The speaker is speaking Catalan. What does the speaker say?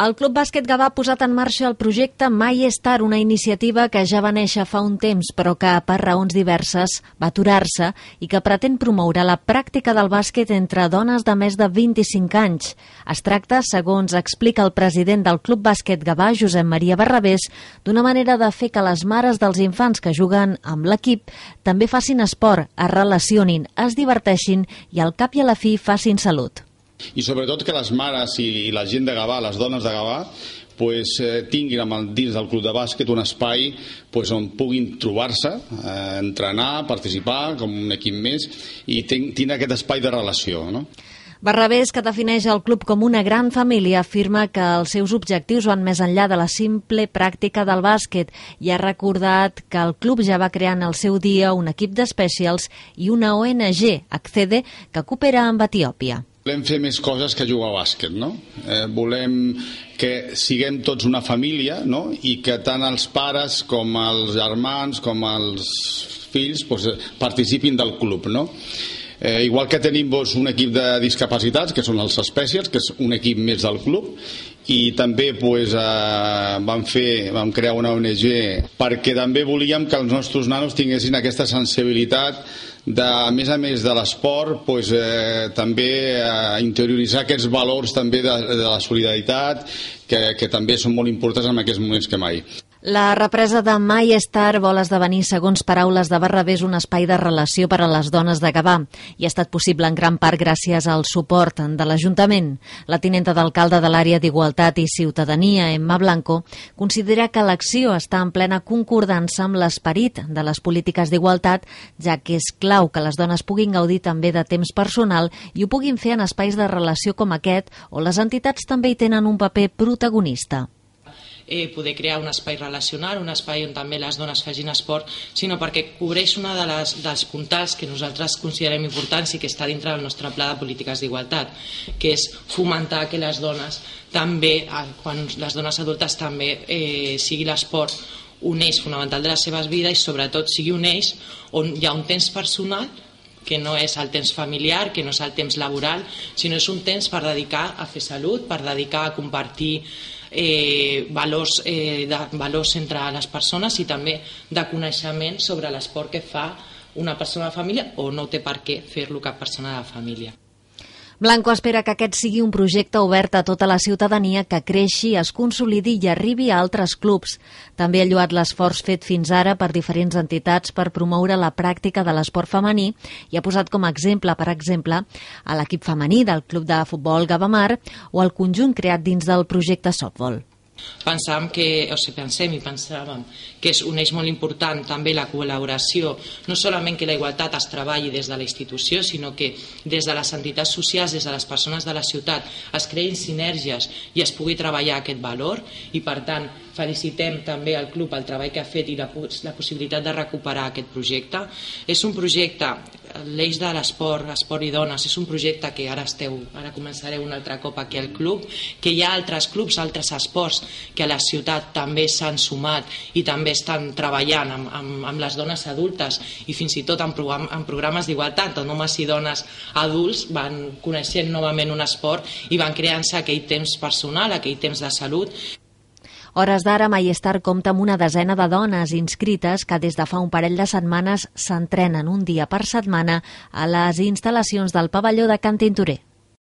El Club Bàsquet Gavà ha posat en marxa el projecte Mai és tard, una iniciativa que ja va néixer fa un temps, però que per raons diverses va aturar-se i que pretén promoure la pràctica del bàsquet entre dones de més de 25 anys. Es tracta, segons explica el president del Club Bàsquet Gavà, Josep Maria Barrabés, d'una manera de fer que les mares dels infants que juguen amb l'equip també facin esport, es relacionin, es diverteixin i al cap i a la fi facin salut i sobretot que les mares i, la gent de Gavà, les dones de Gavà, pues, eh, tinguin amb dins del club de bàsquet un espai pues, on puguin trobar-se, eh, entrenar, participar com un equip més i tindre aquest espai de relació. No? Barrabés, que defineix el club com una gran família, afirma que els seus objectius van més enllà de la simple pràctica del bàsquet i ha recordat que el club ja va crear en el seu dia un equip d'especials i una ONG, Accede, que coopera amb Etiòpia. Volem fer més coses que jugar a bàsquet, no? Eh, volem que siguem tots una família, no? I que tant els pares com els germans com els fills pues, participin del club, no? Eh, igual que tenim doncs, un equip de discapacitats, que són els Specials, que és un equip més del club, i també pues, eh, vam, fer, vam crear una ONG perquè també volíem que els nostres nanos tinguessin aquesta sensibilitat de, a més a més de l'esport pues, eh, també eh, interioritzar aquests valors també de, de la solidaritat que, que també són molt importants en aquests moments que mai. La represa de Mai Star vol esdevenir, segons paraules de Barrabés, un espai de relació per a les dones de Gavà i ha estat possible en gran part gràcies al suport de l'Ajuntament. La tinenta d'alcalde de l'àrea d'Igualtat i Ciutadania, Emma Blanco, considera que l'acció està en plena concordança amb l'esperit de les polítiques d'igualtat, ja que és clau que les dones puguin gaudir també de temps personal i ho puguin fer en espais de relació com aquest, on les entitats també hi tenen un paper protagonista eh, poder crear un espai relacional, un espai on també les dones facin esport, sinó perquè cobreix una de les, dels puntals que nosaltres considerem importants i que està dintre del nostre pla de polítiques d'igualtat, que és fomentar que les dones també, eh, quan les dones adultes també eh, sigui l'esport un eix fonamental de les seves vides i sobretot sigui un eix on hi ha un temps personal que no és el temps familiar, que no és el temps laboral, sinó és un temps per dedicar a fer salut, per dedicar a compartir eh, valors, eh, de, valors entre les persones i també de coneixement sobre l'esport que fa una persona de família o no té per què fer-lo cap persona de família. Blanco espera que aquest sigui un projecte obert a tota la ciutadania que creixi, es consolidi i arribi a altres clubs. També ha lluat l'esforç fet fins ara per diferents entitats per promoure la pràctica de l'esport femení i ha posat com a exemple, per exemple, a l'equip femení del Club de Futbol Gavamar o el conjunt creat dins del projecte softball. Pensàvem que, o sigui, pensem i pensàvem que és un eix molt important també la col·laboració, no solament que la igualtat es treballi des de la institució, sinó que des de les entitats socials, des de les persones de la ciutat, es creïn sinergies i es pugui treballar aquest valor i, per tant, felicitem també al club el treball que ha fet i la, la possibilitat de recuperar aquest projecte. És un projecte, l'eix de l'esport, esport i dones, és un projecte que ara esteu, ara començareu un altre cop aquí al club, que hi ha altres clubs, altres esports que a la ciutat també s'han sumat i també estan treballant amb, amb, amb les dones adultes i fins i tot en, program, en programes d'igualtat on homes i dones adults van coneixent novament un esport i van creant-se aquell temps personal, aquell temps de salut hores d'ara, Mayestar compta amb una desena de dones inscrites que des de fa un parell de setmanes s'entrenen un dia per setmana a les instal·lacions del pavelló de Can Tintorer.